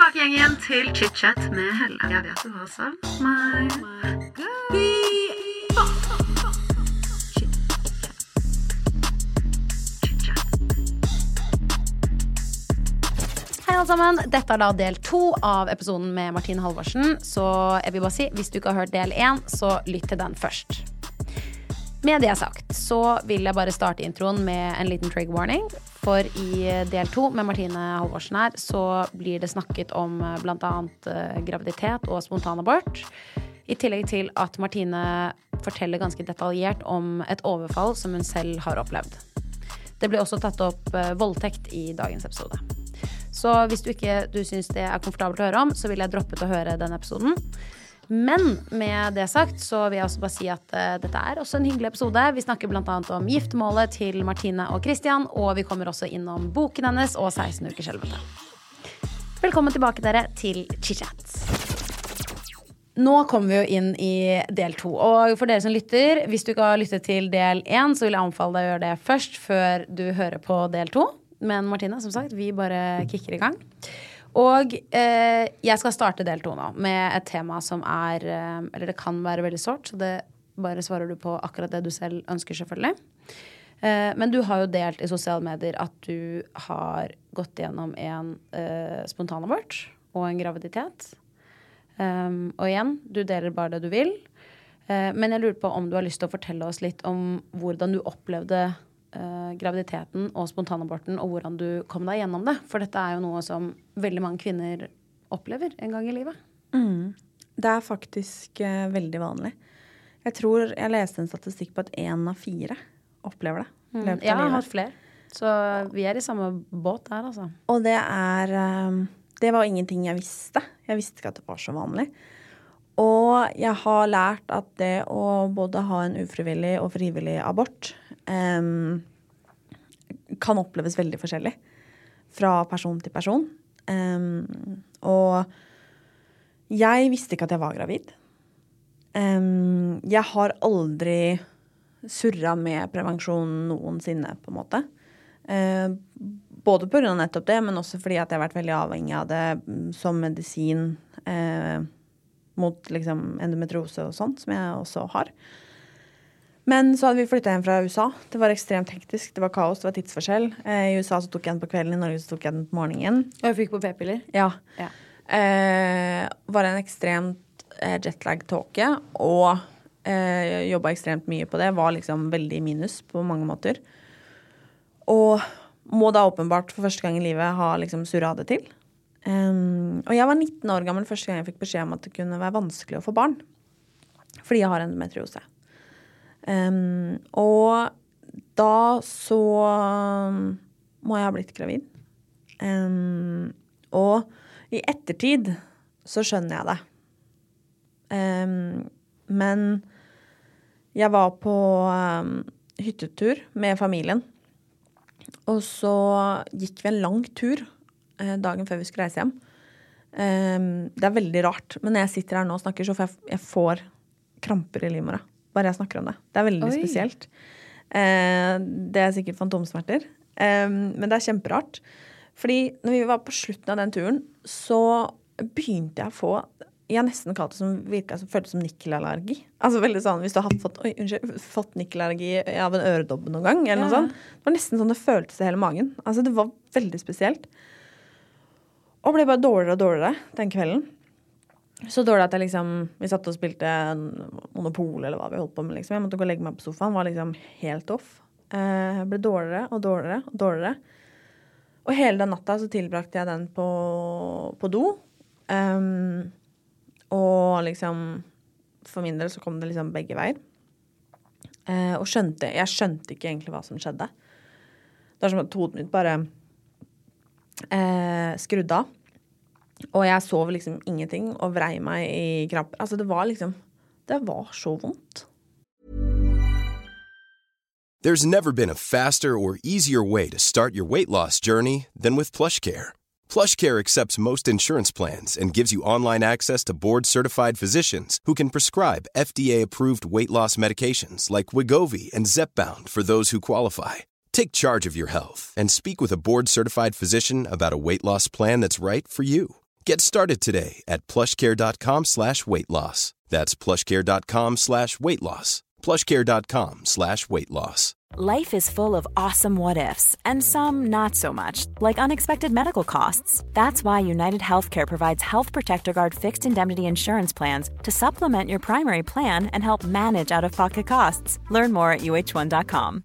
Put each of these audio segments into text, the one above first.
tilbake igjen, igjen til chit-chat med Helle. Jeg vet du har savn meg. Hei alle sammen, Dette er da del to av episoden med Martine Halvorsen. Så jeg vil bare si, hvis du ikke har hørt del én, så lytt til den først. Med det sagt så vil jeg bare starte introen med en liten trigger warning. For i del to med Martine Halvorsen her, så blir det snakket om bl.a. graviditet og spontanabort. I tillegg til at Martine forteller ganske detaljert om et overfall som hun selv har opplevd. Det blir også tatt opp eh, voldtekt i dagens episode. Så hvis du ikke du syns det er komfortabelt å høre om, så vil jeg droppe til å høre den episoden. Men med det sagt så vil jeg også bare si at uh, dette er også en hyggelig episode. Vi snakker bl.a. om giftermålet til Martine og Christian, og vi kommer også innom boken hennes og 16 ukers helvete. Velkommen tilbake dere til chit-chat. Nå kommer vi jo inn i del to. Og for dere som lytter, hvis du ikke har lyttet til del én, så vil jeg anbefale deg å gjøre det først, før du hører på del to. Men Martine, som sagt, vi bare kicker i gang. Og eh, jeg skal starte del to nå med et tema som er eh, Eller det kan være veldig sårt, så det bare svarer du på akkurat det du selv ønsker, selvfølgelig. Eh, men du har jo delt i sosiale medier at du har gått gjennom en eh, spontanabort og en graviditet. Um, og igjen, du deler bare det du vil. Eh, men jeg lurer på om du har lyst til å fortelle oss litt om hvordan du opplevde eh, graviditeten og spontanaborten, og hvordan du kom deg gjennom det. For dette er jo noe som veldig mange kvinner opplever en gang i livet. Det er faktisk eh, veldig vanlig. Jeg tror jeg leste en statistikk på at én av fire opplever det. Mm. Ja, Jeg har hatt flere. Så vi er i samme båt der, altså. Og det er eh, Det var ingenting jeg visste. Jeg visste ikke at det var så vanlig. Og jeg har lært at det å både ha en ufrivillig og frivillig abort um, kan oppleves veldig forskjellig fra person til person. Um, og jeg visste ikke at jeg var gravid. Um, jeg har aldri surra med prevensjon noensinne, på en måte. Eh, både pga. nettopp det, men også fordi at jeg har vært veldig avhengig av det mm, som medisin eh, mot liksom endometriose og sånt, som jeg også har. Men så hadde vi flytta hjem fra USA. Det var ekstremt hektisk. Det var kaos, det var tidsforskjell. Eh, I USA så tok jeg den på kvelden, i Norge så tok jeg den på morgenen. Og jeg fikk på p-piller. Ja. Ja. Eh, var en ekstremt eh, jetlag-tåke og eh, jobba ekstremt mye på det. Var liksom veldig i minus på mange måter. Og må da åpenbart for første gang i livet ha liksom surra det til. Um, og jeg var 19 år gammel første gang jeg fikk beskjed om at det kunne være vanskelig å få barn. Fordi jeg har endometriose. Um, og da så um, må jeg ha blitt gravid. Um, og i ettertid så skjønner jeg det. Um, men jeg var på um, hyttetur med familien. Og så gikk vi en lang tur dagen før vi skulle reise hjem. Um, det er veldig rart, men når jeg sitter her nå og snakker, så får jeg, jeg får kramper i livmora. Bare jeg snakker om det. Det er veldig Oi. spesielt. Eh, det er sikkert fantomsmerter. Um, men det er kjemperart. Fordi når vi var på slutten av den turen, så begynte jeg å få Jeg nesten kalt det som virka som føltes som nikkelallergi. Altså veldig sånn hvis du har fått, oi, unnskyld, fått nikkelallergi av en øredobbe noen gang, eller noe sånt. Det var nesten sånn det føltes i hele magen. Altså det var veldig spesielt. Og ble bare dårligere og dårligere den kvelden. Så dårlig at jeg liksom Vi satt og spilte Monopol eller hva vi holdt på med. liksom. Jeg måtte gå og legge meg på sofaen. Var liksom helt off. Eh, ble dårligere og dårligere og dårligere. Og hele den natta så tilbrakte jeg den på, på do. Um, og liksom For min del så kom det liksom begge veier. Uh, og skjønte Jeg skjønte ikke egentlig hva som skjedde. Det var som at hodet mitt bare eh, skrudde av. Og jeg sov liksom ingenting og vrei meg i kramper. Altså, det var liksom Det var så vondt. There's never been a faster or easier way to start your weight loss journey than with PlushCare. PlushCare accepts most insurance plans and gives you online access to board-certified physicians who can prescribe FDA-approved weight loss medications like Wigovi and Zepbound for those who qualify. Take charge of your health and speak with a board-certified physician about a weight loss plan that's right for you. Get started today at plushcare.com slash weight loss. That's plushcare.com slash weight loss. plushcare.com slash weight loss. Life is full of awesome what ifs, and some not so much, like unexpected medical costs. That's why United Healthcare provides Health Protector Guard fixed indemnity insurance plans to supplement your primary plan and help manage out of pocket costs. Learn more at uh1.com.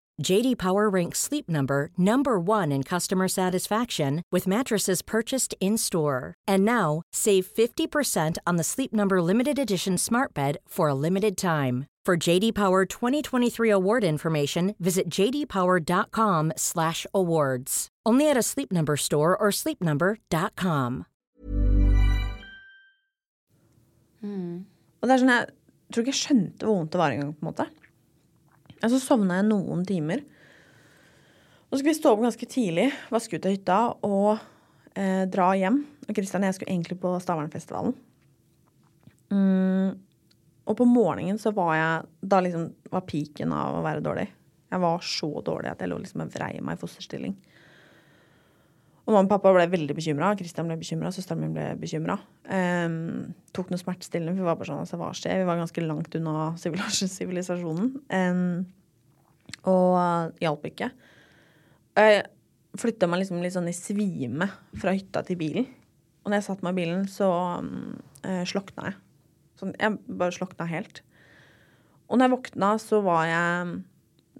JD Power ranks Sleep Number number 1 in customer satisfaction with mattresses purchased in-store. And now, save 50% on the Sleep Number limited edition Smart Bed for a limited time. For JD Power 2023 award information, visit jdpower.com/awards. Only at a Sleep Number store or sleepnumber.com. Og det er sånn, jeg tror ikke jeg skjønte hvor vondt det var engang, på en. Og så sovna jeg noen timer. Og så skulle vi stå opp ganske tidlig, vaske ut av hytta og eh, dra hjem. Og Kristian og jeg skulle egentlig på Stavernfestivalen. Mm, og på morgenen så var jeg Da liksom var piken av å være dårlig. Jeg var så dårlig at jeg lå liksom og vrei meg i fosterstilling. Og mamma og pappa ble veldig bekymra. Kristian ble bekymra, søsteren min ble bekymra. Um, tok noe smertestillende, for vi var bare sånn altså, hva skjer? Vi var ganske langt unna sivilisasjonen. Um, og det hjalp ikke. Jeg flytta meg liksom litt sånn i svime fra hytta til bilen. Og når jeg satte meg i bilen, så um, slokna jeg. Sånn, jeg bare slokna helt. Og når jeg våkna, så var jeg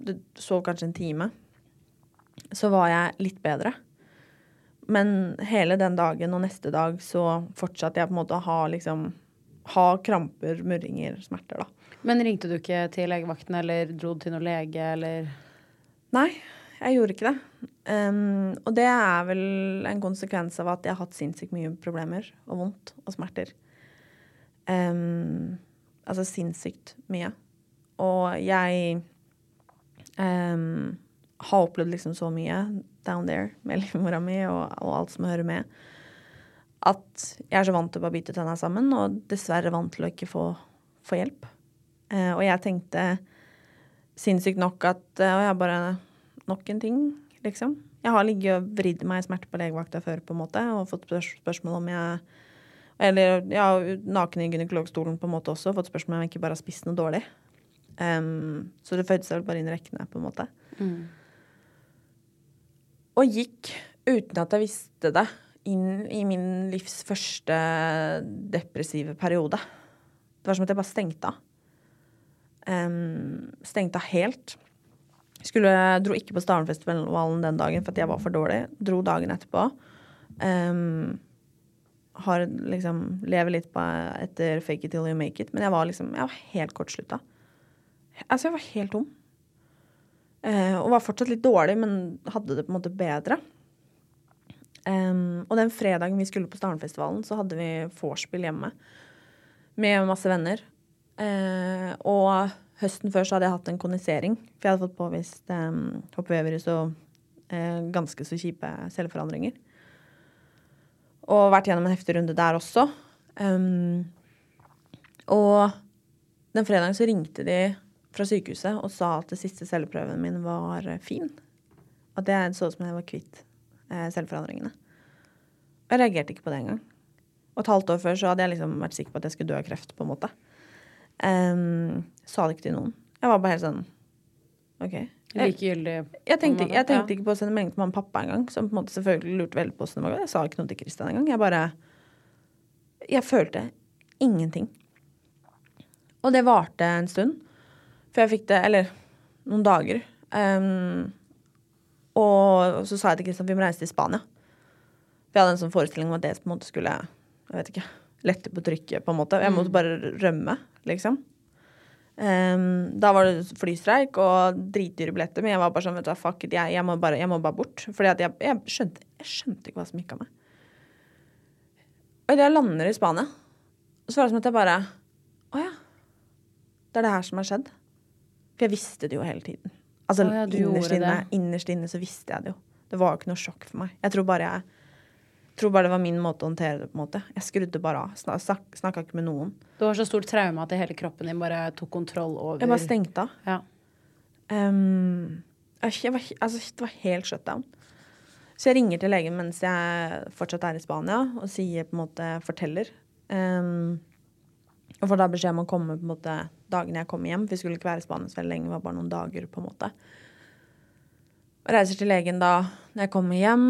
Det sov kanskje en time. Så var jeg litt bedre. Men hele den dagen og neste dag så fortsatte jeg på en måte å ha liksom Ha kramper, murringer, smerter, da. Men ringte du ikke til legevakten, eller dro du til noen lege, eller Nei, jeg gjorde ikke det. Um, og det er vel en konsekvens av at jeg har hatt sinnssykt mye problemer og vondt og smerter. Um, altså sinnssykt mye. Og jeg um, har opplevd liksom så mye down there med livmora mi og, og, alt som hører med, at jeg er så vant til å bare bite tenna sammen, og dessverre vant til å ikke få, få hjelp. Eh, og jeg tenkte sinnssykt nok at uh, jeg bare nok en ting, liksom. Jeg har ligget og vridd meg i smerte på legevakta før på en måte, og fått spørsmål om jeg Eller ja, naken i gynekologstolen på en måte også, fått spørsmål om jeg ikke bare har spist noe dårlig. Um, så det fødte seg vel bare inn i rekkene, på en måte. Mm. Og gikk uten at jeg visste det, inn i min livs første depressive periode. Det var som at jeg bare stengte av. Um, stengte av helt. Skulle, dro ikke på Starenfestivalen den dagen for jeg var for dårlig. Dro dagen etterpå. Um, har liksom Lever litt på etter fake it till you make it. Men jeg var liksom Jeg var helt kortslutta. Altså, jeg var helt tom. Uh, og var fortsatt litt dårlig, men hadde det på en måte bedre. Um, og den fredagen vi skulle på Starnfestivalen, så hadde vi vorspiel hjemme med masse venner. Uh, og høsten før så hadde jeg hatt en konisering, for jeg hadde fått påvist um, HPV-virus og uh, ganske så kjipe celleforandringer. Og vært gjennom en heftig runde der også. Um, og den fredagen så ringte de fra sykehuset og sa at det siste celleprøven min var fin. At det så ut som jeg var kvitt selvforandringene. celleforandringene. Jeg reagerte ikke på det engang. Og et halvt år før så hadde jeg liksom vært sikker på at jeg skulle dø av kreft. på en måte. Um, sa det ikke til noen. Jeg var bare helt sånn OK. Jeg, likegyldig? jeg tenkte, jeg tenkte ikke på å sende melding til mamma og pappa engang, som på en måte selvfølgelig lurte veldig på åssen det var. Jeg sa ikke noe til Kristian engang. Jeg bare Jeg følte ingenting. Og det varte en stund. For jeg fikk det Eller noen dager. Um, og så sa jeg til Kristian vi må reise til Spania. Vi hadde en sånn forestilling om at det på en måte skulle Jeg vet ikke lette på trykket, på en måte. Jeg måtte bare rømme, liksom. Um, da var det flystreik og dritdyre billetter, men jeg var bare sånn, vet du fuck it, jeg, jeg, må bare, jeg må bare bort. Fordi jeg, jeg, skjønte, jeg skjønte ikke hva som gikk av meg. Og idet jeg lander i Spania, så var det som at jeg bare Å ja. Det er det her som har skjedd. For jeg visste det jo hele tiden. Altså Å ja, innerst, inne, innerst inne så visste jeg det jo. Det var jo ikke noe sjokk for meg. Jeg tror bare jeg tror bare det var min måte å håndtere det på. en måte. Jeg skrudde bare av. Snak, snak, Snakka ikke med noen. Det var så stort traume at hele kroppen din bare tok kontroll over Jeg bare stengte av. Ja. Um, jeg, var, altså, det var helt shutdown. Så jeg ringer til legen mens jeg fortsatt er i Spania, og sier på en måte forteller. Um, og får da beskjed om å komme på en måte dagene jeg kom hjem. Vi skulle ikke være i Spania så veldig lenge, det var bare noen dager. på en måte. Reiser til legen da når jeg kommer hjem,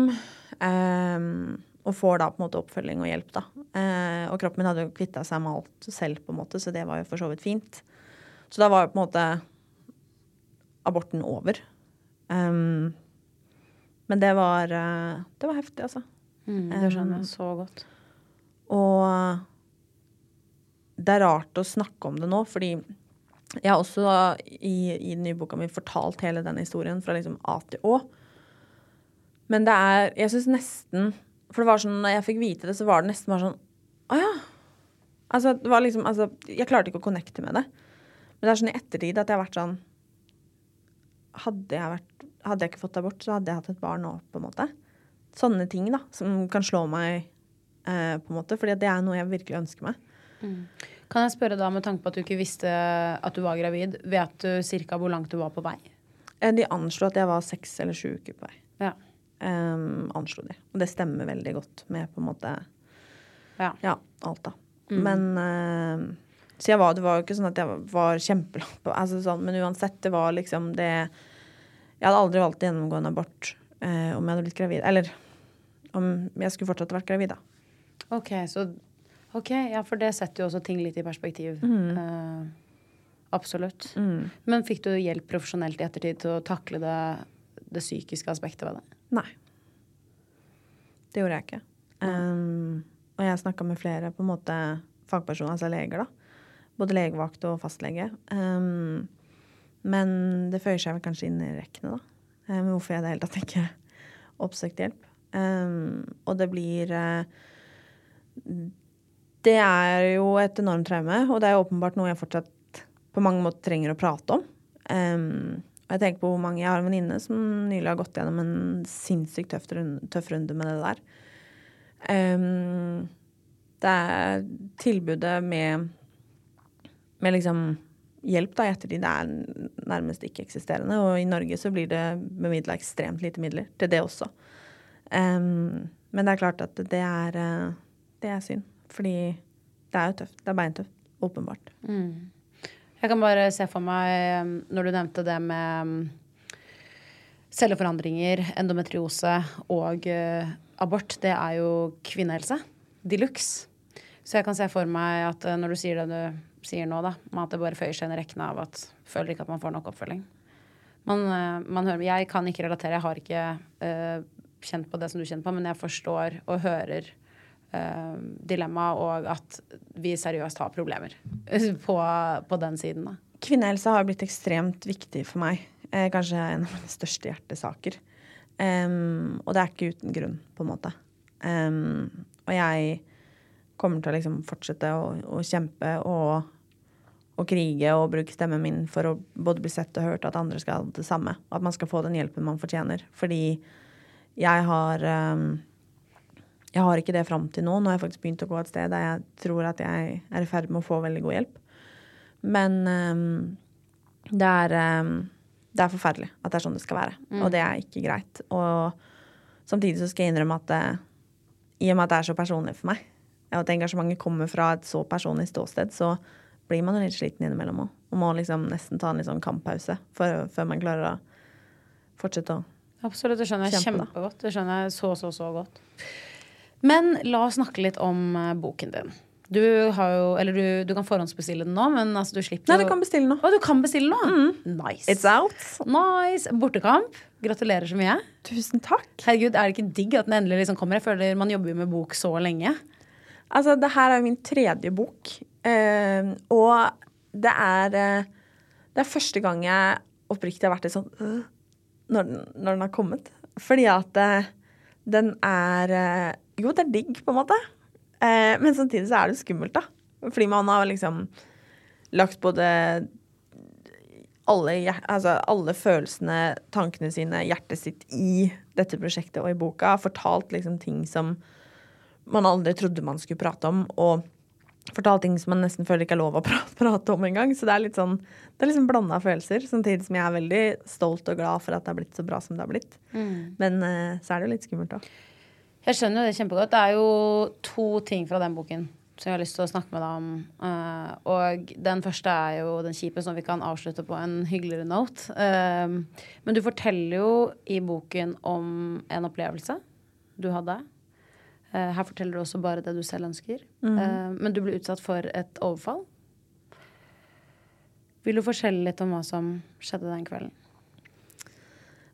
ehm, og får da på en måte oppfølging og hjelp. da. Eh, og kroppen min hadde jo kvitta seg med alt selv, på en måte, så det var jo for så vidt fint. Så da var jo på en måte aborten over. Um, men det var, eh, det var heftig, altså. Mm, det skjønner jeg så godt. Og det er rart å snakke om det nå, fordi jeg har også i, i den nye boka mi fortalt hele den historien fra liksom A til Å. Men det er Jeg syns nesten For det var sånn, når jeg fikk vite det, så var det nesten bare sånn Å ja. Altså, det var liksom Altså, jeg klarte ikke å connecte med det. Men det er sånn i ettertid at jeg har vært sånn Hadde jeg, vært, hadde jeg ikke fått abort, så hadde jeg hatt et barn nå, på en måte. Sånne ting, da, som kan slå meg, eh, på en måte. Fordi det er noe jeg virkelig ønsker meg. Kan jeg spørre da, med tanke på at du ikke visste at du var gravid, vet du cirka hvor langt du var på vei? Eh, De anslo at jeg var seks eller sju uker på vei. Ja. Um, anslo de. Og det stemmer veldig godt med på en måte Ja. Ja, alt, da. Men uh, Så jeg var, det var jo ikke sånn at jeg var kjempelangt på altså sånn, Men uansett, det var liksom det Jeg hadde aldri valgt å gjennomgå en abort uh, om jeg hadde blitt gravid. Eller om jeg skulle fortsatt vært gravid, da. Ok, så Ok, ja, for det setter jo også ting litt i perspektiv. Eh, absolutt. Men fikk du hjelp profesjonelt i ettertid til å takle det, det psykiske aspektet ved det? Nei. Det gjorde jeg ikke. Um, og jeg snakka med flere på en måte fagpersoner, altså leger, da. Både legevakt og fastlege. Um, men det føyer seg vel kanskje inn i rekkene, da. Um, hvorfor jeg i det hele tatt ikke oppsøkte hjelp. Og det blir uh, Det er jo et enormt traume, og det er åpenbart noe jeg fortsatt på mange måter trenger å prate om. Um, og jeg tenker på hvor mange Jeg har en venninne som nylig har gått gjennom en sinnssykt tøff runde, tøff runde med det der. Um, det er tilbudet med med liksom hjelp da, i ettertid det er nærmest ikke-eksisterende. Og i Norge så blir det bemidla ekstremt lite midler til det også. Um, men det er klart at det er, eh, det er synd. Fordi det er jo tøft. Det er beintøft. Åpenbart. Jeg kan bare se for meg, um, når du nevnte det med um, celleforandringer, endometriose og uh, abort, det er jo kvinnehelse de luxe. Så jeg kan se for meg at uh, når du sier det du sier nå, da, at det bare føyer seg inn i rekkene av at føler ikke at man får nok oppfølging. Man, uh, man hører, jeg kan ikke relatere, jeg har ikke uh, kjent på det som du kjenner på, men jeg forstår og hører uh, dilemmaet og at vi seriøst har problemer på, på den siden. da. Kvinnehelse har blitt ekstremt viktig for meg. Eh, kanskje en av mine største hjertesaker. Um, og det er ikke uten grunn, på en måte. Um, og jeg kommer til å liksom fortsette å, å kjempe og, og krige og bruke stemmen min for å både bli sett og hørt, at andre skal ha det samme. Og at man skal få den hjelpen man fortjener. Fordi jeg har em, jeg har ikke det fram til nå. Nå har jeg faktisk begynt å gå et sted der jeg tror at jeg er i ferd med å få veldig god hjelp. Men um, det, er, um, det er forferdelig at det er sånn det skal være. Og det er ikke greit. Og samtidig så skal jeg innrømme at det, i og med at det er så personlig for meg, og at engasjementet kommer fra et så personlig ståsted, så blir man litt sliten innimellom òg. Og må liksom nesten ta en litt sånn kamppause før man klarer å fortsette å Absolutt, det skjønner jeg kjempegodt. Det skjønner jeg så, så, så godt. Men la oss snakke litt om eh, boken din. Du har jo, eller du, du kan forhåndsbestille den nå, men altså, du slipper Nei, du kan bestille nå. Å, du kan bestille nå? Nice. It's out. Nice. Bortekamp. Gratulerer så mye. Tusen takk. Herregud, Er det ikke digg at den endelig liksom kommer? Jeg føler Man jobber jo med bok så lenge. Altså, det her er min tredje bok. Uh, og det er uh, Det er første gang jeg oppriktig har vært litt sånn uh, når, den, når den har kommet. Fordi at den er Jo, det er digg, på en måte. Eh, men samtidig så er det skummelt, da. Fordi man har liksom lagt både alle, altså, alle følelsene, tankene sine, hjertet sitt i dette prosjektet og i boka. Fortalt liksom ting som man aldri trodde man skulle prate om, og fortalt ting som man nesten føler ikke er lov å prate om engang. Så det er litt sånn Det er liksom blanda følelser, samtidig som jeg er veldig stolt og glad for at det har blitt så bra som det har blitt. Men eh, så er det jo litt skummelt òg. Jeg skjønner jo det kjempegodt. Det er jo to ting fra den boken som jeg har lyst til å snakke med deg om. Uh, og den første er jo den kjipe, som vi kan avslutte på en hyggeligere note. Uh, men du forteller jo i boken om en opplevelse du hadde. Uh, her forteller du også bare det du selv ønsker. Eh, men du ble utsatt for et overfall. Vil du fortelle litt om hva som skjedde den kvelden?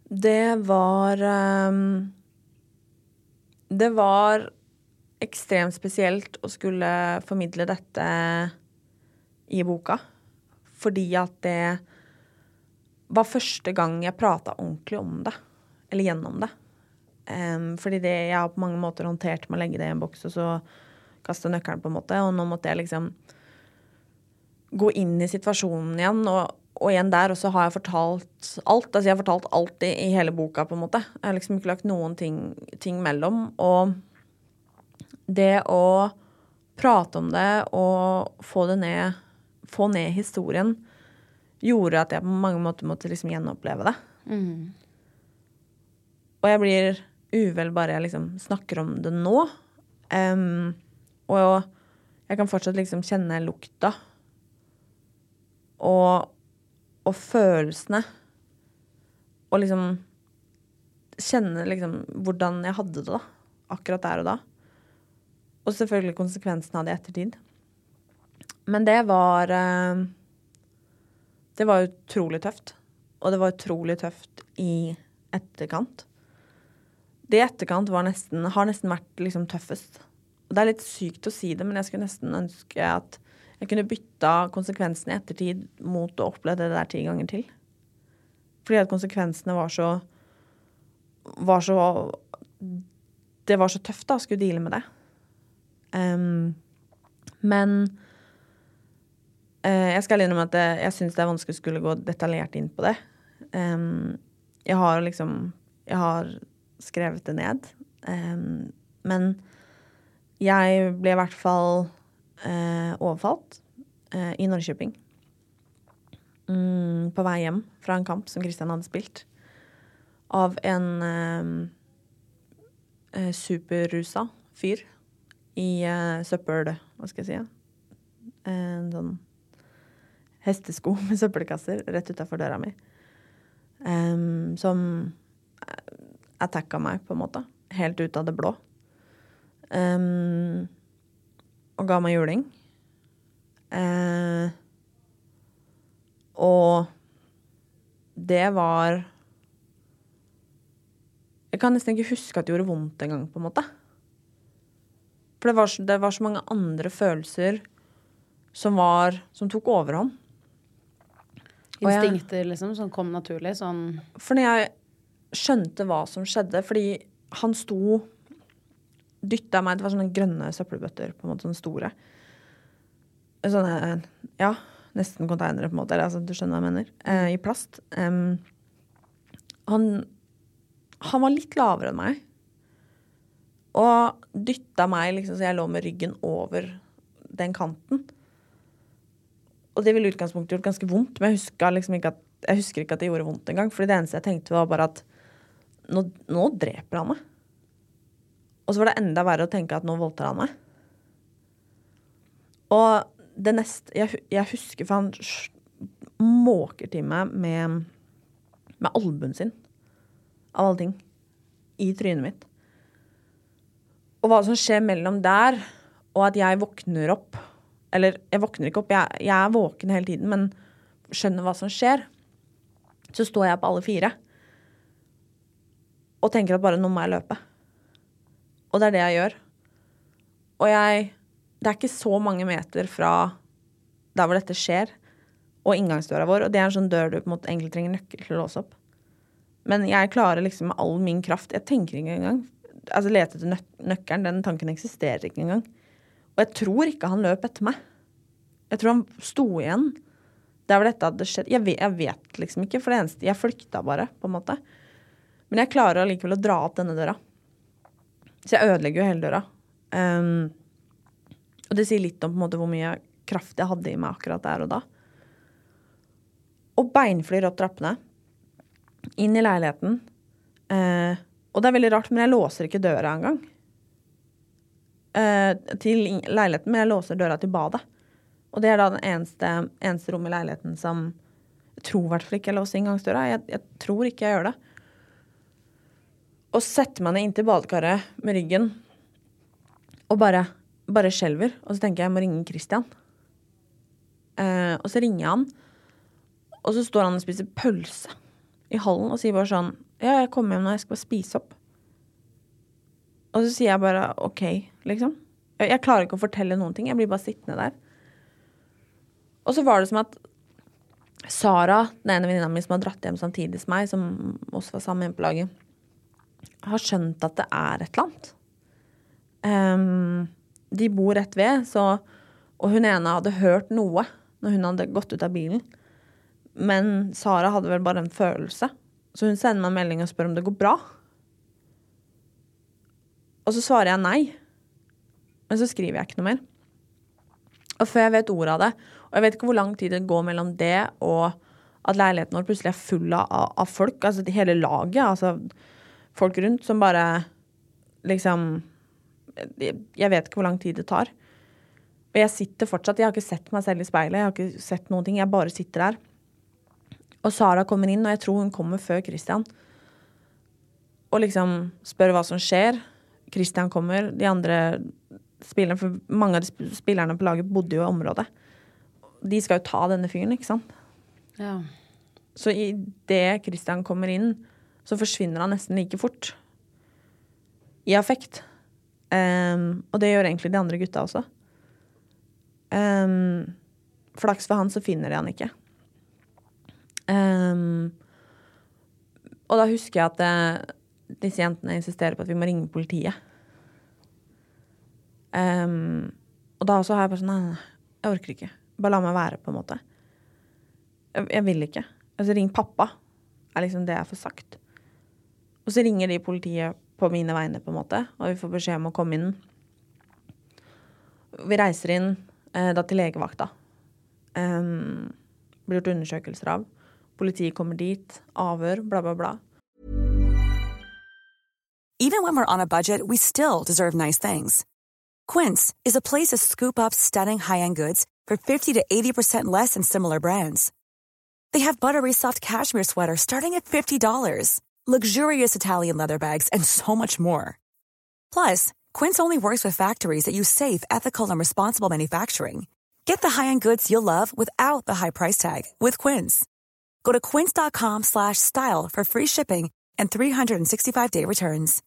Det var ehm, Det var ekstremt spesielt å skulle formidle dette i boka. Fordi at det var første gang jeg prata ordentlig om det. Eller gjennom det. Um, fordi det, jeg har på mange måter håndtert med å legge det i en boks og så kaste nøkkelen, på en måte. Og nå måtte jeg liksom gå inn i situasjonen igjen. Og, og igjen der også har jeg fortalt alt. Altså jeg har fortalt alt i, i hele boka, på en måte. Jeg har liksom ikke lagt noen ting, ting mellom. Og det å prate om det og få det ned, få ned historien, gjorde at jeg på mange måter måtte liksom gjenoppleve det. Og jeg blir uvel bare jeg liksom snakker om det nå. Um, og jeg kan fortsatt liksom kjenne lukta og, og følelsene. Og liksom kjenne liksom hvordan jeg hadde det da. Akkurat der og da. Og selvfølgelig konsekvensene av det i ettertid. Men det var eh, Det var utrolig tøft. Og det var utrolig tøft i etterkant. Det i etterkant nesten, har nesten vært liksom tøffest. Og det er litt sykt å si det, men jeg skulle nesten ønske at jeg kunne bytta konsekvensene i ettertid mot å oppleve det der ti ganger til. Fordi at konsekvensene var så Var så Det var så tøft da, å skulle deale med det. Um, men uh, jeg skal innrømme at det, jeg syns det er vanskelig å skulle gå detaljert inn på det. Um, jeg har liksom Jeg har skrevet det ned. Um, men jeg ble i hvert fall eh, overfalt eh, i Norrköping. Mm, på vei hjem fra en kamp som Kristian hadde spilt. Av en eh, eh, superrusa fyr i eh, søppel... Hva skal jeg si? ja? En sånn hestesko med søppelkasser rett utafor døra mi. Um, som attacka meg, på en måte. Helt ut av det blå. Em, og ga meg juling. Eh, og det var Jeg kan nesten ikke huske at det gjorde vondt engang, på en måte. For det var, det var så mange andre følelser som var Som tok overhånd. Jeg- Instinkter, liksom, som kom naturlig? Sånn For når jeg skjønte hva som skjedde Fordi han sto Dytta meg Det var sånne grønne søppelbøtter, på en måte, sånne store. Sånne Ja, nesten konteinere, på en måte. Eller, altså, du skjønner hva jeg mener. Eh, I plast. Um, han, han var litt lavere enn meg. Og dytta meg liksom så jeg lå med ryggen over den kanten. Og det ville i utgangspunktet gjort ganske vondt, men jeg husker, liksom ikke at, jeg husker ikke at det gjorde vondt engang. Fordi det eneste jeg tenkte, var bare at nå, nå dreper han meg. Og så var det enda verre å tenke at nå voldtar han meg. Og det neste Jeg, jeg husker, for han måker til meg med, med albuen sin, av alle ting, i trynet mitt. Og hva som skjer mellom der og at jeg våkner opp Eller jeg våkner ikke opp, jeg, jeg er våken hele tiden, men skjønner hva som skjer. Så står jeg på alle fire og tenker at bare nå må jeg løpe. Og det er det jeg gjør. Og jeg Det er ikke så mange meter fra der hvor dette skjer, og inngangsdøra vår. Og det er en sånn dør du på en måte egentlig trenger nøkkel til å låse opp. Men jeg klarer liksom med all min kraft Jeg tenker ikke engang. Altså lete etter nøk nøkkelen. Den tanken eksisterer ikke engang. Og jeg tror ikke han løp etter meg. Jeg tror han sto igjen Der hvor dette hadde skjedd jeg vet, jeg vet liksom ikke, for det eneste Jeg flykta bare, på en måte. Men jeg klarer allikevel å dra opp denne døra. Så jeg ødelegger jo hele døra. Um, og det sier litt om på en måte hvor mye kraft jeg hadde i meg akkurat der og da. Og beinflyr opp trappene. Inn i leiligheten. Uh, og det er veldig rart, men jeg låser ikke døra engang. Uh, til leiligheten, men jeg låser døra til badet. Og det er da den eneste, eneste rommet i leiligheten som Jeg tror i hvert fall ikke jeg låser inngangsdøra. Jeg, jeg tror ikke jeg gjør det. Og setter meg ned inntil badekaret med ryggen og bare, bare skjelver. Og så tenker jeg jeg må ringe Christian. Eh, og så ringer jeg han, og så står han og spiser pølse i hallen og sier bare sånn Ja, jeg kommer hjem nå, jeg skal bare spise opp. Og så sier jeg bare OK, liksom. Jeg, jeg klarer ikke å fortelle noen ting. Jeg blir bare sittende der. Og så var det som at Sara, den ene venninna mi som har dratt hjem samtidig som meg, som også var sammen på laget, har skjønt at det er et eller annet. Um, de bor rett ved, så Og hun ene hadde hørt noe når hun hadde gått ut av bilen. Men Sara hadde vel bare en følelse. Så hun sender meg en melding og spør om det går bra. Og så svarer jeg nei. Men så skriver jeg ikke noe mer. Og før jeg vet ordet av det, og jeg vet ikke hvor lang tid det går mellom det og at leiligheten vår plutselig er full av, av folk, altså hele laget, altså folk rundt som bare liksom jeg, vet ikke hvor lang tid det tar. Og jeg sitter fortsatt, jeg har ikke sett meg selv i speilet, jeg har ikke sett noen ting, jeg bare sitter der. Og Sara kommer inn, og jeg tror hun kommer før Christian. Og liksom spør hva som skjer. Christian kommer, de andre spillerne, for mange av de spillerne på laget bodde jo i området. De skal jo ta denne fyren, ikke sant. Ja. Så idet Christian kommer inn, så forsvinner han nesten like fort. I affekt. Um, og det gjør egentlig de andre gutta også. Um, flaks for han, så finner de han ikke. Um, og da husker jeg at det, disse jentene insisterer på at vi må ringe politiet. Um, og da også har jeg bare sånn nei, nei, jeg orker ikke. Bare la meg være, på en måte. Jeg, jeg vil ikke. Altså, ring pappa, er liksom det jeg får sagt. Og så ringer de politiet på mine vegne, på en måte, og vi får beskjed om å komme inn. Vi reiser inn eh, da til legevakta. Um, blir gjort undersøkelser av. Politiet kommer dit, avhør, bla, bla, bla. Even when we're on a budget, we still deserve nice things. Quince is a place to scoop up stunning high-end goods for 50 to 80% less than similar brands. They have buttery soft cashmere sweaters starting at $50, luxurious Italian leather bags, and so much more. Plus, Quince only works with factories that use safe, ethical, and responsible manufacturing. Get the high-end goods you'll love without the high price tag with Quince. Go to quince.com slash style for free shipping and 365-day returns.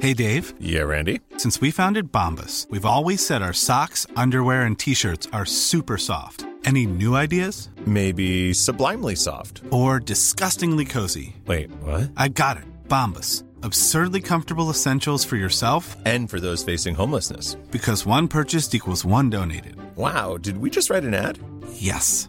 Hey Dave, Yeah, Randy. since we founded Bombus, we've always said our socks, underwear, and t-shirts are super soft. Any new ideas? Maybe sublimely soft. Or disgustingly cozy? Wait, what? I got it. Bombus. Absurdly comfortable essentials for yourself And for those facing homelessness. because one purchased equals one donated. Wow, did we just write an ad? Yes.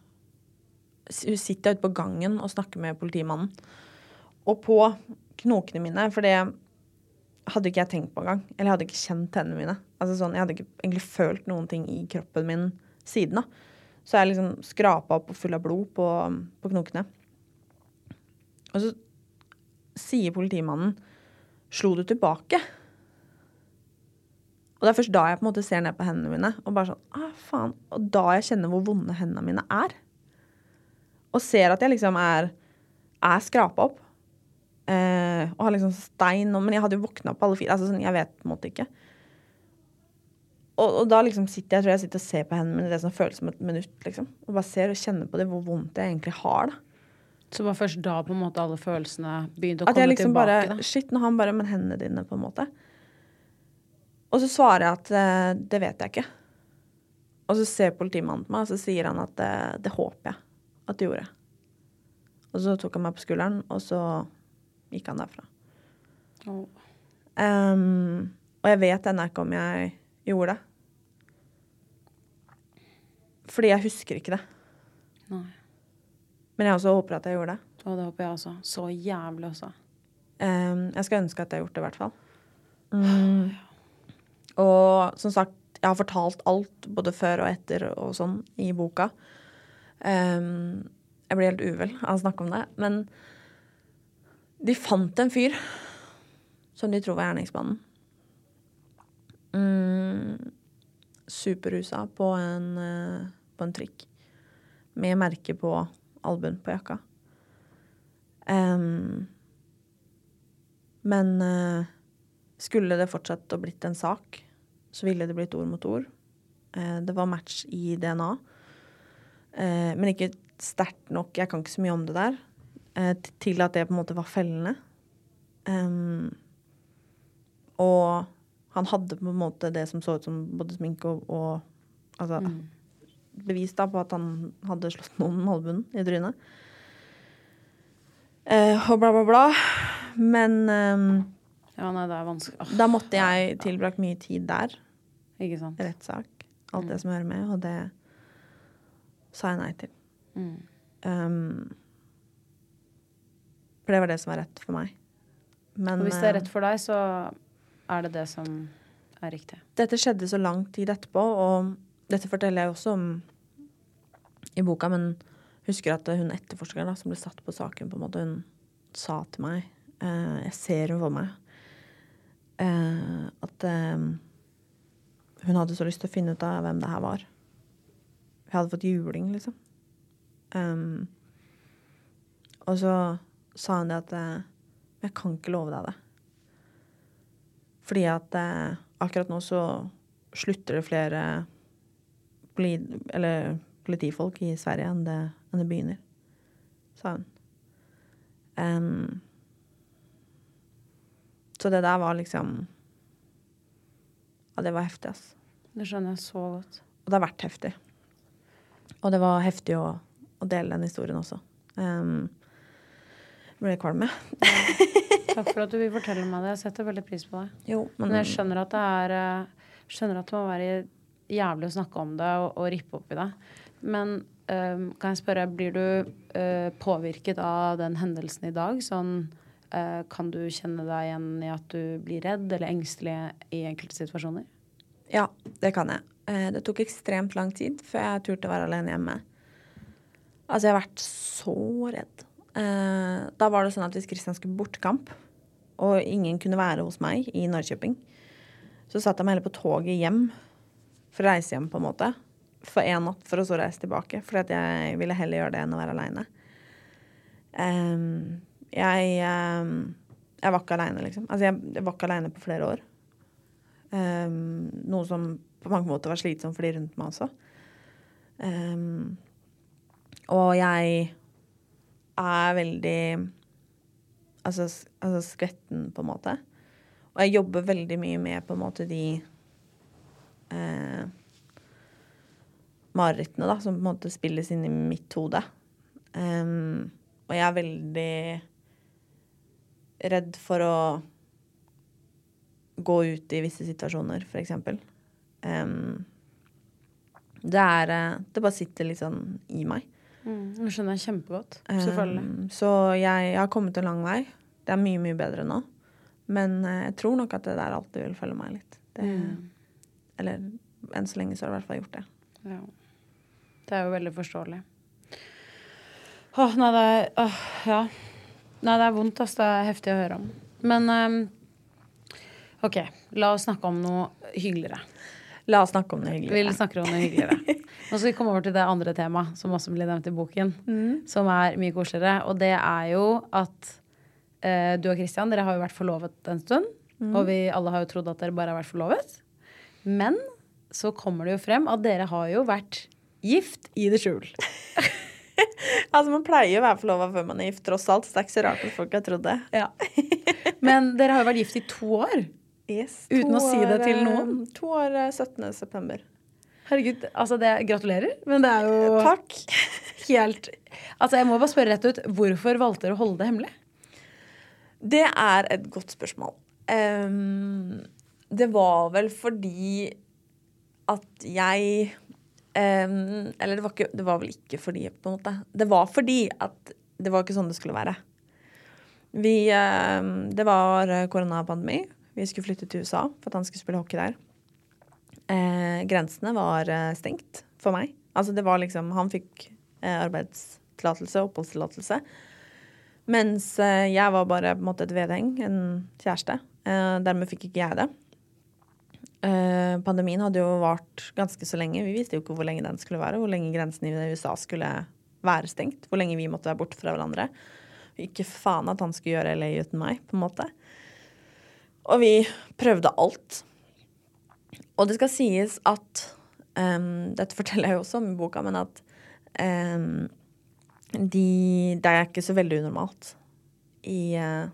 s- sitter ute på gangen og snakker med politimannen. Og på knokene mine, for det hadde ikke jeg tenkt på engang. Eller jeg hadde ikke kjent hendene mine. Altså sånn, jeg hadde ikke egentlig følt noen ting i kroppen min siden da. Så jeg liksom skrapa opp og full av blod på, på knokene. Og så sier politimannen 'Slo du tilbake?' Og det er først da jeg på en måte ser ned på hendene mine. Og bare sånn, ah, faen. Og da jeg kjenner hvor vonde hendene mine er. Og ser at jeg liksom er, er skrapa opp. Eh, og har liksom stein Men jeg hadde jo våkna på alle fire. Altså sånn, jeg vet på en måte ikke. og, og da liksom sitter jeg tror jeg sitter og ser på hendene mine det som føles som et minutt. liksom. Og bare ser og kjenner på det, hvor vondt jeg egentlig har. da. Så var først da på en måte alle følelsene begynte å At jeg komme liksom tilbake? bare Shit, nå har han bare Men hendene dine, på en måte. Og så svarer jeg at eh, det vet jeg ikke. Og så ser politimannen på meg, og så sier han at eh, det håper jeg at du gjorde. Og så tok han meg på skulderen, og så gikk han derfra. Oh. Ehm, og jeg vet ennå ikke om jeg gjorde det. Fordi jeg husker ikke det. Nei. Men jeg også håper at jeg gjorde det. Og det håper jeg også. Så jævlig også. Um, jeg skal ønske at jeg har gjort det, i hvert fall. Mm. Og som sagt, jeg har fortalt alt, både før og etter og sånn, i boka. Ehm, jeg blir helt uvel av å snakke om det. Men de fant en fyr som de tror var gjerningsmannen. Mm, superrusa på en, eh, på en trikk. Med merke på albuen på jakka. Um, men uh, skulle det fortsatt å blitt en sak, så ville det blitt ord mot ord. Uh, det var match i DNA. Eh, men ikke sterkt nok. Jeg kan ikke så mye om det der. eh, til at det på en måte var fellende. Um, og han hadde på en måte det som så ut som både sminke og, og Altså bevis da på at han hadde slått noen med albuen i trynet. Eh, og bla, bla, bla. Men um, Ja, nei, det er vanskelig. Åh, da måtte jeg tilbrakt mye tid der. ikke sant? Rettssak. Alt det som hører med. Og det sa jeg nei til. Um, for det var det som var rett for meg. Men Og hvis det er rett for deg, så er det det som er riktig. dette skjedde så lang tid etterpå, og dette forteller jeg også om i boka, men husker at hun etterforskeren da, som ble satt på saken, på en måte, hun sa til meg eh, Jeg ser henne for meg. eh, at eh, hun hadde så lyst til å finne ut av hvem det her var. Hun hadde fått juling, liksom. Um, og så sa hun det at eh, Jeg kan ikke love deg det. Fordi at eh, akkurat nå så slutter det flere poli eller politifolk i Sverige enn det, enn det begynner, sa hun. Um, så det der var liksom Ja, det var heftig, ass. Det skjønner jeg så godt. Og det har vært heftig. Og det var heftig å, å dele den historien også. Um, jeg ble kvalm. Takk for at du vil fortelle meg det. Jeg setter veldig pris på det. Jo, men, Men jeg skjønner at det er eh, Skjønner at det må være jævlig å snakke om det og, og rippe opp i det. Men um, kan jeg spørre, blir du uh, påvirket av den hendelsen i dag? Sånn uh, Kan du kjenne deg igjen i at du blir redd eller engstelig i enkelte situasjoner? Ja, det kan jeg. Eh, det tok ekstremt lang tid før jeg turte å være alene hjemme. Altså, jeg har vært så redd. Eh, da var det sånn at hvis Kristian skulle bortkamp, og ingen kunne være hos meg i Norrköping, så satt jeg meg heller på toget hjem for å reise hjem, på en måte. For én natt, for å så reise tilbake. For jeg ville heller gjøre det enn å være aleine. jeg, ehm, jeg var ikke aleine, liksom. Altså, jeg, jeg var ikke aleine på flere år. Um, noe som på mange måter var slitsom for de rundt meg også. Um, og jeg er veldig altså, altså skvetten, på en måte. Og jeg jobber veldig mye med på en måte de eh, marerittene da, som på en måte spilles inn i mitt hode. Um, og jeg er veldig redd for å gå ut i visse situasjoner, for eksempel. Um, det er eh, Det bare sitter litt sånn i meg. Det skjønner jeg kjempegodt. Selvfølgelig. Um, så jeg, jeg har kommet en lang vei. Det er mye, mye bedre nå. Men uh, jeg tror nok at det der alltid vil følge meg litt. Det, Eller enn så lenge så har det i hvert fall gjort det. Ja. Det er jo veldig forståelig. Åh, nei, det er åh, Ja. Nei, det er vondt, ass. Det er heftig å høre om. Men um, OK, la oss snakke om noe hyggeligere. La oss snakke om det Vi hyggelige. snakker om noe hyggeligere. Nå skal vi komme over til det andre temaet som også blir nevnt i boken, som er mye koseligere. Og det er jo at eh, du og Christian, dere har jo vært forlovet en stund. Og vi alle har jo trodd at dere bare har vært forlovet. Men så kommer det jo frem at dere har jo vært gift i det skjul. Altså, man pleier jo å være forlova før man er gift, tross alt. Så det er ikke så rart at folk har trodd det. Ja. Men dere har jo vært gift i to år. Yes, Uten år, å si det til eh, noen. To år eh, 17. september. Herregud, altså det, gratulerer. Men det er jo Takk. helt Altså jeg må bare spørre rett ut, hvorfor valgte dere å holde det hemmelig? Det er et godt spørsmål. Um, det var vel fordi at jeg um, Eller det var, ikke, det var vel ikke fordi, på en måte. Det var fordi at det var ikke sånn det skulle være. Vi um, Det var eh, koronapandemi. Vi skulle flytte til USA for at han skulle spille hockey der. Eh, grensene var eh, stengt for meg. Altså det var liksom Han fikk eh, arbeidstillatelse, oppholdstillatelse. Mens eh, jeg var bare på en måte et vedheng, en kjæreste. Eh, dermed fikk ikke jeg det. Eh, pandemien hadde jo vart ganske så lenge. Vi visste jo ikke hvor lenge den skulle være. Hvor lenge grensen i USA skulle være stengt. Hvor lenge vi måtte være borte fra hverandre. Ikke faen at han skulle gjøre LA uten meg, på en måte. Og vi prøvde alt. Og det skal sies at um, Dette forteller jeg jo også om i boka, men at um, de, det er ikke så veldig unormalt i, uh,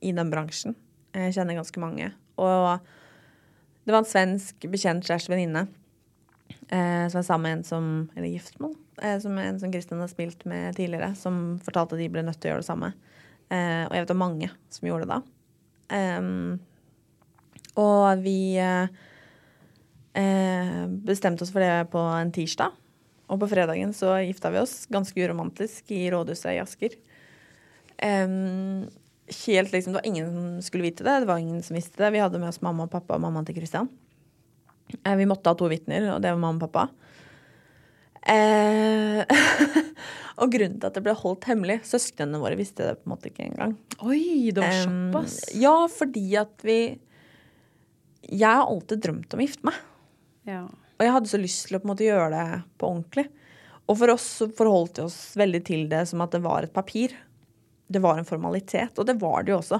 i den bransjen. Jeg kjenner ganske mange. Og det var en svensk bekjent slash venninne eh, som er sammen med en som Eller gift med, eh, en som Kristian har spilt med tidligere, som fortalte at de ble nødt til å gjøre det samme. Eh, og jeg vet om mange som gjorde det da. Em, og vi eh, eh, bestemte oss for det på en tirsdag. Og på fredagen så gifta vi oss, ganske uromantisk, i rådhuset i Asker. Um, helt liksom, Det var ingen som skulle vite det. Det var ingen som visste det. Vi hadde med oss mamma og pappa og mammaen til Christian. Uh, vi måtte ha to vitner, og det var mamma og pappa. Eh, og grunnen til at det ble holdt hemmelig Søsknene våre visste det på en måte ikke engang. Oi, det var Em, såpass. ja, fordi at vi Jeg har alltid drømt om å gifte meg. Ja. Og jeg hadde så lyst til å på en måte gjøre det på ordentlig. Og for oss så forholdt vi oss veldig til det som at det var et papir. Det var en formalitet, og det var det jo også.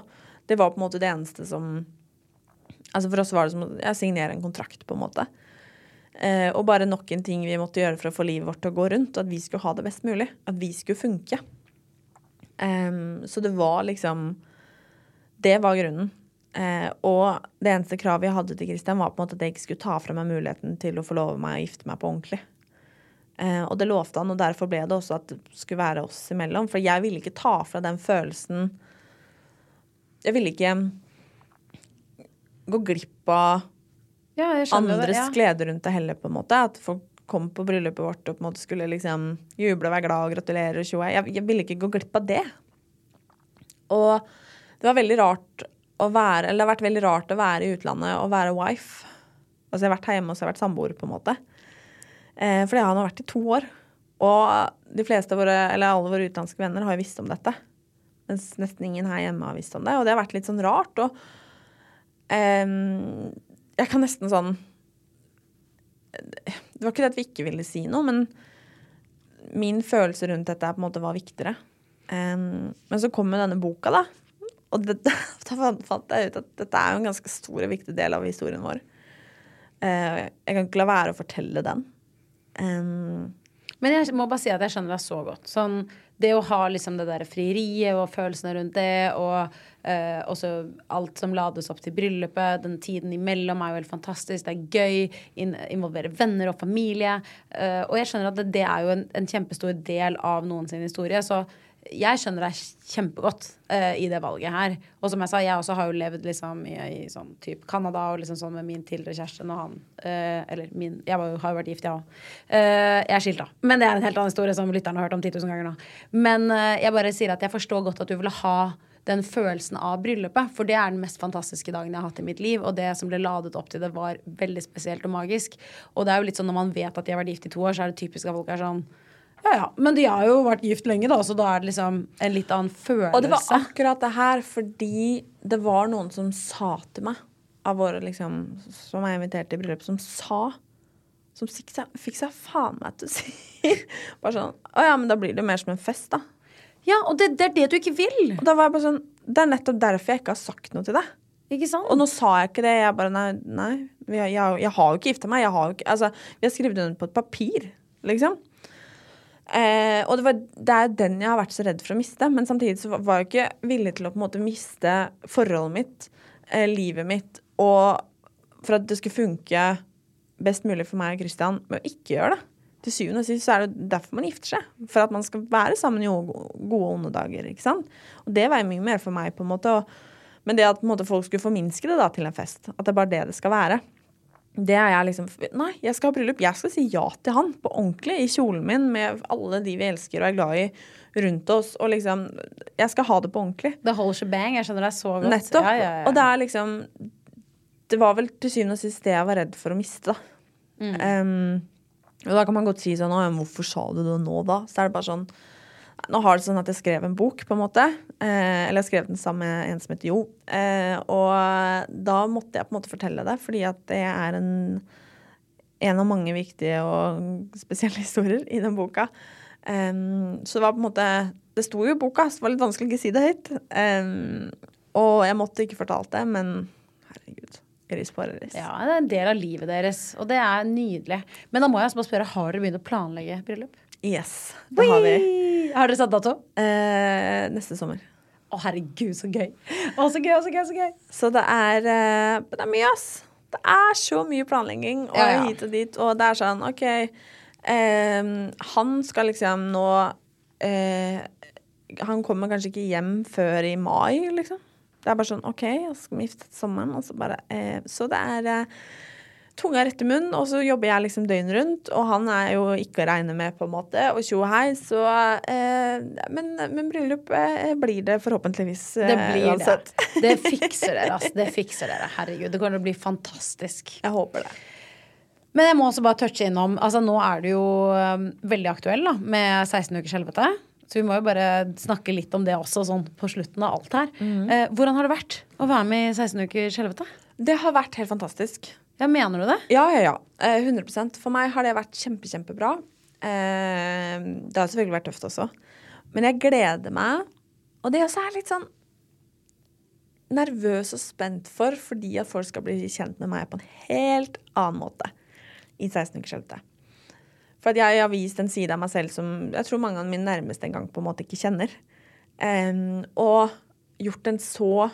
Det var på en måte det eneste som Altså For oss var det som å signere en kontrakt, på en måte. Eh, og bare nok en ting vi måtte gjøre for å få livet vårt til å gå rundt. At vi skulle ha det best mulig. At vi skulle funke. Um, så det var liksom Det var grunnen. Uh, og det eneste kravet jeg hadde til Christian, var på en måte at jeg ikke skulle ta fra meg muligheten til å få love meg å gifte meg på ordentlig. Uh, og det lovte han, og derfor ble det også at det skulle være oss imellom. For jeg ville ikke ta fra den følelsen Jeg ville ikke gå glipp av Ja, andres det. Ja. glede rundt det heller, på en måte. At folk kom på bryllupet vårt og på en måte skulle liksom juble og være glad og gratulere og tjoe. Jeg, jeg ville ikke gå glipp av det. Og det var veldig rart å være Eller det har vært veldig rart å være i utlandet og være wife. Altså jeg har vært hjemme og så har jeg vært samboer, på en måte. Eh, for det har han vært i to år. Og de fleste våre, eller alle våre utenlandske venner har jo visst om dette. Mens nesten ingen her hjemme har visst om det. Og det har vært litt sånn rart. Og ehm, jeg kan nesten sånn Det var ikke det at vi ikke ville si noe, men min følelse rundt dette på en måte var viktigere. Um, men så kom jo denne boka, da. Og det, da fant jeg ut at dette er jo en ganske stor og viktig del av historien vår. Uh, jeg kan ikke la være å fortelle den. Um, Men jeg må bare si at jeg skjønner deg så godt. Sånn, det å ha liksom det der frieriet og følelsene rundt det, og eh, også alt som lades opp til bryllupet, den tiden imellom er jo helt fantastisk. Det er gøy. In involvere venner og familie. Eh, og jeg skjønner at det, det er jo en, en kjempestor del av noen sin historie. Så jeg skjønner deg kjempegodt eh, i det valget her. Og som jeg sa, jeg også har jo levd liksom i, i sånn type Canada og liksom sånn med min tidligere kjæreste når han eh, Eller min Jeg var, har jo vært gift, jeg òg. jeg er skilt, da. Men det er en helt annen historie som lytterne har hørt om 10 000 ganger nå. Men jeg bare sier at jeg forstår godt at du ville ha den følelsen av bryllupet. For det er den mest fantastiske dagen jeg har hatt i mitt liv. Og det som ble ladet opp til det, var veldig spesielt og magisk. Og det er jo litt sånn når man vet at de har vært gift i to år, så er det typisk at folk er sånn ja, ja, men de har jo vært gift lenge, da, så da er det liksom en litt annen følelse. Og det var akkurat det her fordi det var noen som sa til meg, av våre liksom, som jeg inviterte i bryllup, som sa Som fikk seg, fikk seg faen meg til å si Bare sånn Å ja, men da blir det mer som en fest, da. Ja, og det, det er det du ikke vil. Og da var jeg bare sånn Det er nettopp derfor jeg ikke har sagt noe til deg. Ikke sant? Og nå sa jeg ikke det. Jeg bare nei, nei. jeg, jeg, jeg har jo ikke gifta meg. Jeg har jo ikke, altså, vi har skrevet under på et papir, liksom. Eh, og det, var, det er den jeg har vært så redd for å miste. Men samtidig så var jeg ikke villig til å på en måte miste forholdet mitt, eh, livet mitt, og for at det skulle funke best mulig for meg og Christian med å ikke gjøre det. Til syvende og sist så er det derfor man gifter seg. For at man skal være sammen i gode og onde dager. ikke sant? Og det veier mye mer for meg, på en måte. Men det at måte, folk skulle forminske det da til en fest, at det er bare det det skal være, det er jeg liksom Nei, jeg skal ha bryllup. Jeg skal si ja til han på ordentlig i kjolen min med alle de vi elsker og er glad i rundt oss. Og liksom Jeg skal ha det på ordentlig. The whole shebang. Jeg skjønner deg så godt. Nettopp. Ja, ja, ja. Og det er liksom Det var vel til syvende og sist det jeg var redd for å miste, da. Um, og da kan man godt si sånn Å, hvorfor sa du det nå, da? Så er det bare sånn Nå har det sånn at jeg skrev en bok, på en måte. Eh, eller jeg skrev den sammen med en som heter Jo. Eh, og da måtte jeg på en måte fortelle det, fordi at det er en en av mange viktige og spesielle historier i den boka. Um, så det var på en måte Det sto jo i boka, så det var litt vanskelig å ikke si det høyt. Um, og jeg måtte ikke fortalt det, men herregud. På Ja, det er en del av livet deres, og det er nydelig. Men da må jeg bare spørre, har dere begynt å planlegge bryllup? Yes, det har vi. Har dere satt dato? Eh, neste sommer. Å, herregud, så gøy. Å, så gøy, så gøy, så gøy. Så det er, eh, det er mye, ass. Det er så mye planlegging og Ja, ja. hit og dit, og det er sånn OK eh, Han skal liksom nå eh, Han kommer kanskje ikke hjem før i mai, liksom. Det er bare sånn OK, og så skal vi gifte oss sommeren, og så bare eh, Så det er eh, tunga rett i munnen, og så jobber jeg liksom døgnet rundt, og han er jo ikke å regne med, på en måte, og tjo og hei, så eh, men, men bryllup eh, blir det forhåpentligvis eh, Det blir uansett. det. Det fikser dere, altså. Det fikser dere. Herregud, det kommer til å bli fantastisk. Jeg håper det. Men jeg må også bare touche innom Altså Nå er du jo um, veldig aktuell da med 16 ukers helvete. Så vi må jo bare snakke litt om det også, sånn på slutten av alt her. Eh, hvordan har det vært å være med i 16 ukers helvete? Det har vært helt fantastisk. Ja, Mener du det? Ja, ja, ja. Eh, 100% For meg har det vært kjempe, kjempebra. Eh, det har selvfølgelig vært tøft også. Men jeg gleder meg. Og det også er litt sånn nervøs og spent for, fordi at folk skal bli kjent med meg på en helt annen måte i 16 ukers helvete. For jeg har vist en side av meg selv som jeg tror mange av mine nærmeste en gang på en måte ikke kjenner. Um, og gjort en så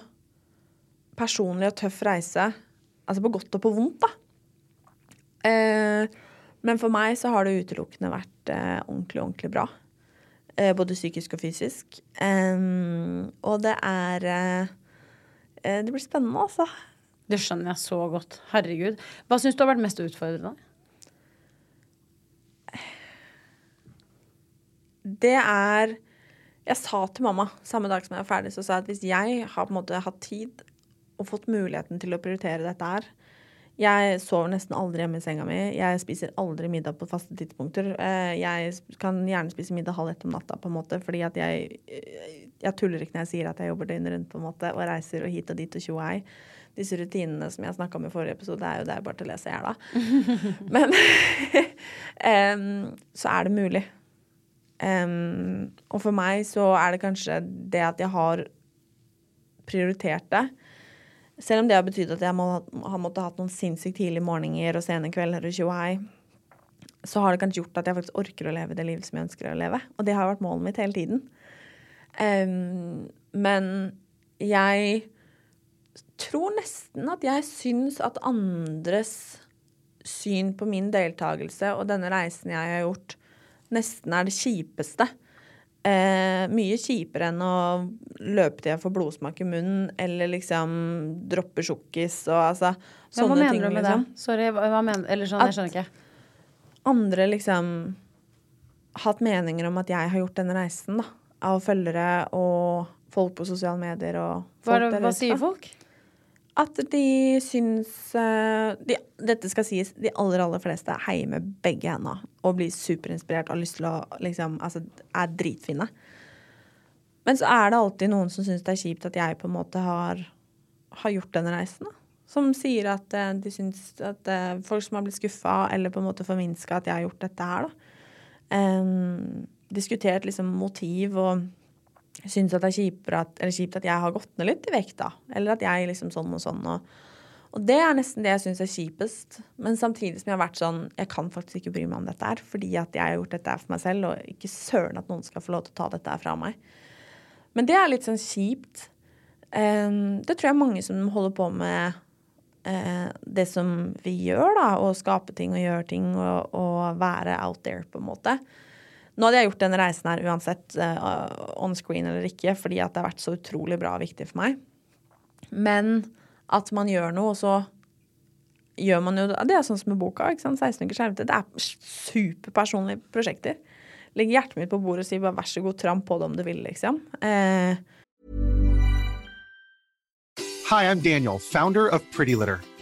personlig og tøff reise, altså på godt og på vondt, da. Uh, men for meg så har det utelukkende vært uh, ordentlig, ordentlig bra. Uh, både psykisk og fysisk. Um, og det er Det blir spennende, altså. Det skjønner jeg så godt. Herregud. Hva syns du har vært mest utfordrende? Det er Jeg sa til mamma samme dag som jeg var ferdig, så sa jeg at hvis jeg har på en måte hatt tid og fått muligheten til å prioritere dette her Jeg sover nesten aldri hjemme i senga mi. Jeg spiser aldri middag på faste tidspunkter. Eh, Jeg kan gjerne spise middag halv ett om natta, på en måte, fordi at jeg Jeg tuller ikke når jeg sier at jeg jobber døgnet rundt på en måte, og reiser og hit og dit og tjo hei. Disse rutinene som jeg snakka om i forrige episode, er jo det bare til å lese i hjel av. Men um, så er det mulig. Em, og for meg så er det kanskje det at jeg har prioritert det. Selv om det har betydd at jeg må, har måttet hatt noen sinnssykt tidlige morgener og sene kvelder og tjo så har det kanskje gjort at jeg faktisk orker å leve det livet som jeg ønsker å leve. Og det har vært målet mitt hele tiden. Um, men jeg tror nesten at jeg syns at andres syn på min deltakelse og denne reisen jeg har gjort, nesten er det kjipeste. Eh, mye kjipere enn å løpe til jeg får blodsmak i munnen, eller liksom droppe sjokkis og altså sånne ting. hva mener ting. du med liksom. det? Sorry, hva, mener Eller sånn, At- jeg skjønner ikke. Andre liksom hatt meninger om at jeg har gjort denne reisen, da. Av følgere og folk på sosiale medier og folk hva, det, hva sier folk? At de syns eh, de, Dette skal sies, de aller, aller fleste heier med begge hendene og blir superinspirert og har lyst til å liksom Altså er dritfine. Men så er det alltid noen som syns det er kjipt at jeg på en måte har, har gjort denne reisen. da. Som sier at eh, de syns at eh, folk som har blitt skuffa eller på en måte forminska at jeg har gjort dette her, da. Um, diskutert liksom motiv og syns at det er at, kjipt at jeg har gått ned litt i vekt, da. Eller at jeg liksom sånn og sånn. Og, Og det er nesten det jeg syns er kjipest. Men samtidig som jeg har vært sånn Jeg kan faktisk ikke bry meg om dette her, fordi at jeg har gjort dette her for meg selv, og ikke søren at noen skal få lov til å ta dette her fra meg. Men det er litt sånn kjipt. Um, det tror jeg mange som holder på med uh, det som vi gjør, da, å skape ting og gjøre ting og, og, være out there, på en måte. Nå hadde jeg gjort denne reisen her uansett, uh, on screen eller ikke, fordi at det har vært så utrolig bra og viktig for meg. Men at man gjør noe, og så gjør man jo Det er sånn som med boka. ikke sant? 16 uker skjermtid. Det er superpersonlige prosjekter. Legg hjertet mitt på bordet og si bare vær så god, tramp på det om du vil, liksom. Eh. Hi, I'm Daniel, founder of Pretty Litter.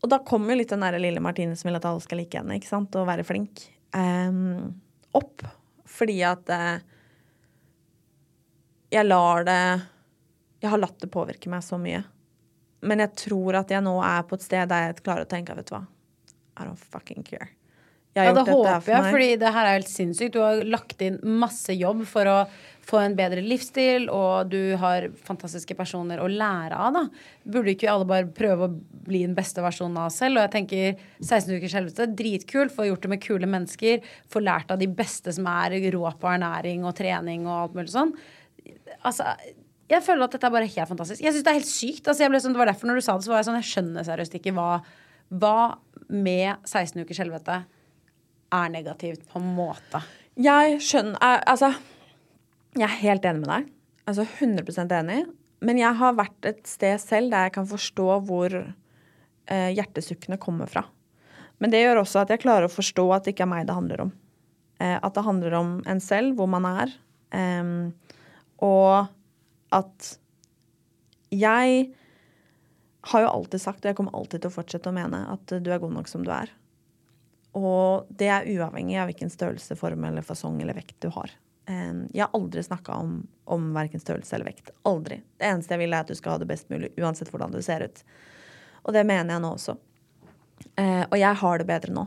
Og da kommer jo litt den der lille Martine som vil at alle skal like henne, ikke sant, og være flink, um, opp. Fordi at uh, jeg lar det Jeg har latt det påvirke meg så mye. Men jeg tror at jeg nå er på et sted der jeg klarer å tenke, vet du hva, I don't fucking care. ja, det håper jeg, for fordi det her er helt sinnssykt. Du har lagt inn masse jobb for å få en bedre livsstil, og du har fantastiske personer å lære av, da. Burde ikke alle bare prøve å bli den beste versjonen av oss selv? Og jeg tenker 16 ukers helvete, dritkult. Få gjort det med kule mennesker. Få lært av de beste som er rå på ernæring og trening og alt mulig sånn. Altså jeg føler at dette er bare helt fantastisk. Jeg synes Det er helt sykt. Altså, jeg ble sånn, det var derfor når du sa det, så var jeg sånn Jeg skjønner seriøst ikke hva, hva med 16 ukers helvete er negativt på en måte. Jeg skjønner Altså, jeg er helt enig med deg. Altså 100% enig. Men jeg har vært et sted selv der jeg kan forstå hvor eh, hjertesukkene kommer fra. Men det gjør også at jeg klarer å forstå at det ikke er meg det handler om. Eh, at det handler om en selv, hvor man er. Eh, og at jeg har jo alltid sagt, og jeg kommer alltid til å fortsette å mene, at du er god nok som du er. Og det er uavhengig av hvilken størrelse, form eller fasong eller vekt du har. Jeg har aldri snakka om, om verken størrelse eller vekt. Aldri. Det eneste jeg vil, er at du skal ha det best mulig, uansett hvordan du ser ut. Og det mener jeg nå også. Eh, og jeg har det bedre nå.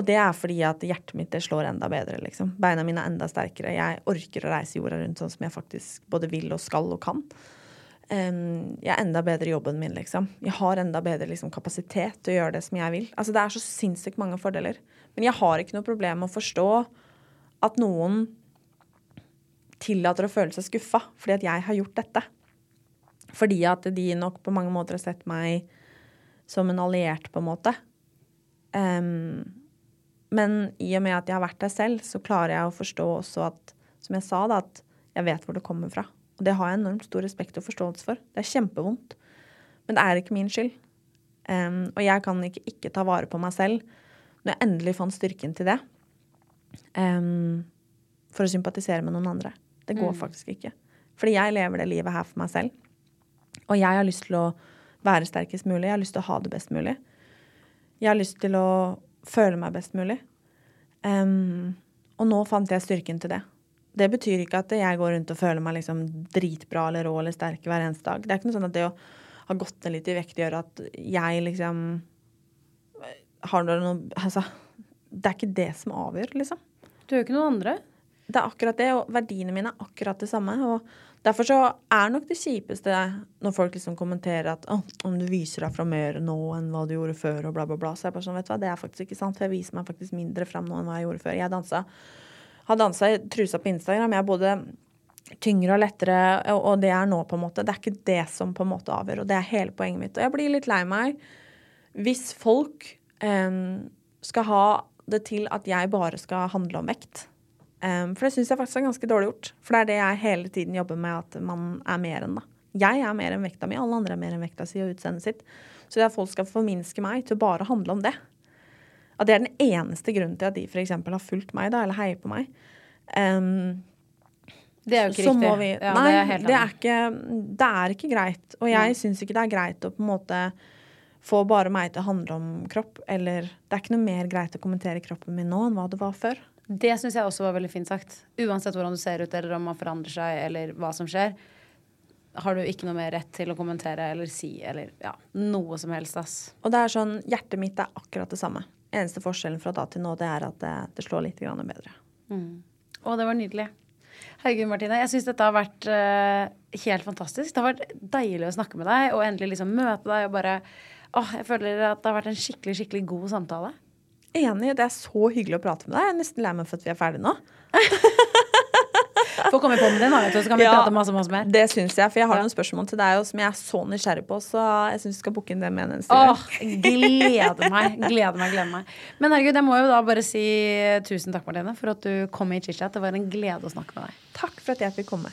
og det er fordi at hjertet mitt det slår enda bedre, liksom. Beina mine er enda sterkere. Jeg orker å reise jorda rundt sånn som jeg faktisk både vil og skal og kan. jeg er enda bedre i jobben min, liksom. Jeg har enda bedre liksom, kapasitet til å gjøre det som jeg vil. Altså, det er så sinnssykt mange fordeler. Men jeg har ikke noe problem med å forstå at noen tillater å føle seg skuffa fordi at jeg har gjort dette. Fordi at de nok på mange måter har sett meg som en alliert, på en måte. Um, men i og med at jeg har vært der selv, så klarer jeg å forstå også at som jeg sa, da, at jeg vet hvor det kommer fra. Og det har jeg enormt stor respekt og forståelse for. Det er kjempevondt. Men det er ikke min skyld. Um, og jeg kan ikke ikke ta vare på meg selv når jeg endelig fant styrken til det. Um, for å sympatisere med noen andre. Det går Mm. faktisk ikke. Fordi jeg lever det livet her for meg selv. Og jeg har lyst til å være sterkest mulig. Jeg har lyst til å ha det best mulig. Jeg har lyst til å føle meg best mulig. Um, og nå fant jeg styrken til det. Det betyr ikke at jeg går rundt og føler meg liksom dritbra eller rå eller sterk hver eneste dag. Det er ikke noe sånn at det å ha gått ned litt i vekt gjør at jeg liksom har noe Altså, det er ikke det som avgjør, liksom. Du jo ikke noen andre. Det er akkurat det, og verdiene mine er akkurat det samme. Og derfor så er nok det kjipeste når folk liksom kommenterer at oh, om du viser deg fram mer nå enn hva du gjorde før, og bla, bla, bla. Så jeg bare sånn, vet du hva, det er faktisk ikke sant. For jeg viser meg faktisk mindre fram nå enn hva jeg gjorde før. Jeg dansa, har dansa i trusa på Instagram. Jeg er både tyngre og lettere, og, og det er nå, på en måte. Det er ikke det som på en måte avgjør, og det er hele poenget mitt. Og jeg blir litt lei meg hvis folk em, skal ha det til at jeg bare skal handle om vekt. Um, for det syns jeg faktisk er ganske dårlig gjort. For det er det jeg hele tiden jobber med, at man er mer enn, da. Jeg er mer enn vekta mi, alle andre er mer enn vekta si og utseendet sitt. Så det at folk skal forminske meg til å bare handle om det, at det er den eneste grunnen til at de f.eks. har fulgt meg, da, eller heier på meg. Um, Det er jo ikke så riktig. vi, Ja, nei, det er det er, ikke, det er ikke greit. Og jeg syns ikke det er greit å på en måte få bare meg til å handle om kropp. Eller det er ikke noe mer greit å kommentere kroppen min nå enn hva det var før. Det syns jeg også var veldig fint sagt. Uansett hvordan du ser ut, eller om man forandrer seg, eller hva som skjer, har du ikke noe mer rett til å kommentere eller si eller ja, noe som helst, ass. Og det er sånn, hjertet mitt er akkurat det samme. Eneste forskjellen fra da til nå, det er at det, det slår litt grann bedre. Å, det var nydelig. Herregud, Martine. Jeg syns dette har vært uh, helt fantastisk. Det har vært deilig å snakke med deg og endelig liksom møte deg og bare Åh, jeg føler at det har vært en skikkelig, skikkelig god samtale. Enig, det er så hyggelig å prate med deg. Jeg er nesten lei meg for at vi er ferdige nå. Få komme på med da, så kan vi Ja, prate masse, masse mer. Det syns jeg, for jeg har Ja. noen spørsmål til deg også, som jeg er så nysgjerrig på. Så jeg syns vi skal booke inn det med en eneste Åh, gleder meg, gleder meg, gleder meg. Men herregud, jeg må jo da bare si tusen takk, Martine, for at du kom i chit-chat. Det var en glede å snakke med deg. Takk for at jeg fikk komme.